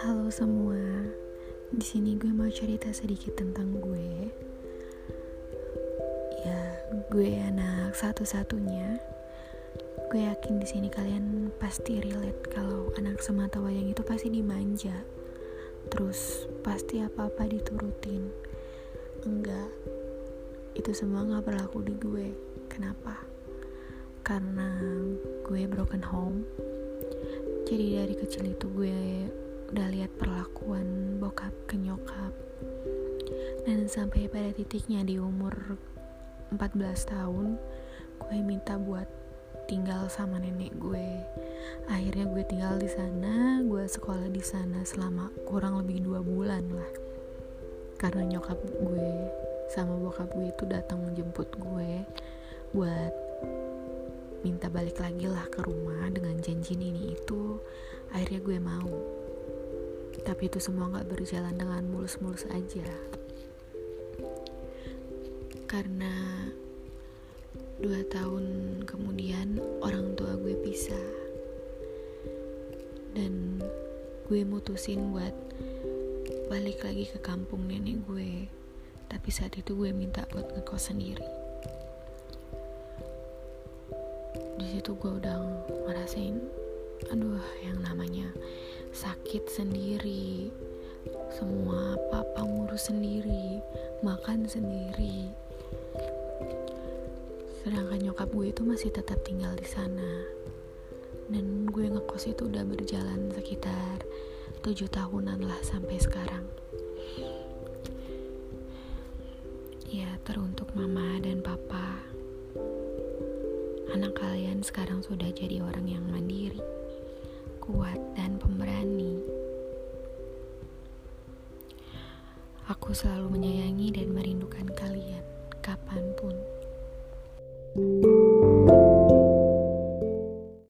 Halo semua, di sini gue mau cerita sedikit tentang gue. Ya, gue anak satu-satunya. Gue yakin di sini kalian pasti relate kalau anak semata wayang itu pasti dimanja. Terus pasti apa-apa diturutin. Enggak, itu semua gak berlaku di gue. Kenapa? Karena gue broken home. Jadi dari kecil itu gue udah lihat perlakuan bokap ke nyokap. Dan sampai pada titiknya di umur 14 tahun gue minta buat tinggal sama nenek gue. Akhirnya gue tinggal di sana gue sekolah di sana selama kurang lebih dua bulan lah. Karena nyokap gue sama bokap gue itu datang menjemput gue buat minta balik lagi lah ke rumah dengan janji ini itu. Akhirnya gue mau tapi itu semua gak berjalan dengan mulus-mulus aja. Karena dua tahun kemudian orang tua gue pisah. Dan gue mutusin buat balik lagi ke kampung nenek gue. Tapi saat itu gue minta buat ngekos sendiri. Di situ gue udah ngerasain aduh yang namanya sakit sendiri. Semua papa ngurus sendiri makan sendiri. Sedangkan nyokap gue itu masih tetap tinggal di sana. Dan gue ngekos itu udah berjalan sekitar tujuh tahunan lah sampai sekarang. Ya teruntuk mama dan papa. Anak kalian sekarang sudah jadi orang yang mandiri kuat, dan pemberani. Aku selalu menyayangi dan merindukan kalian kapan pun.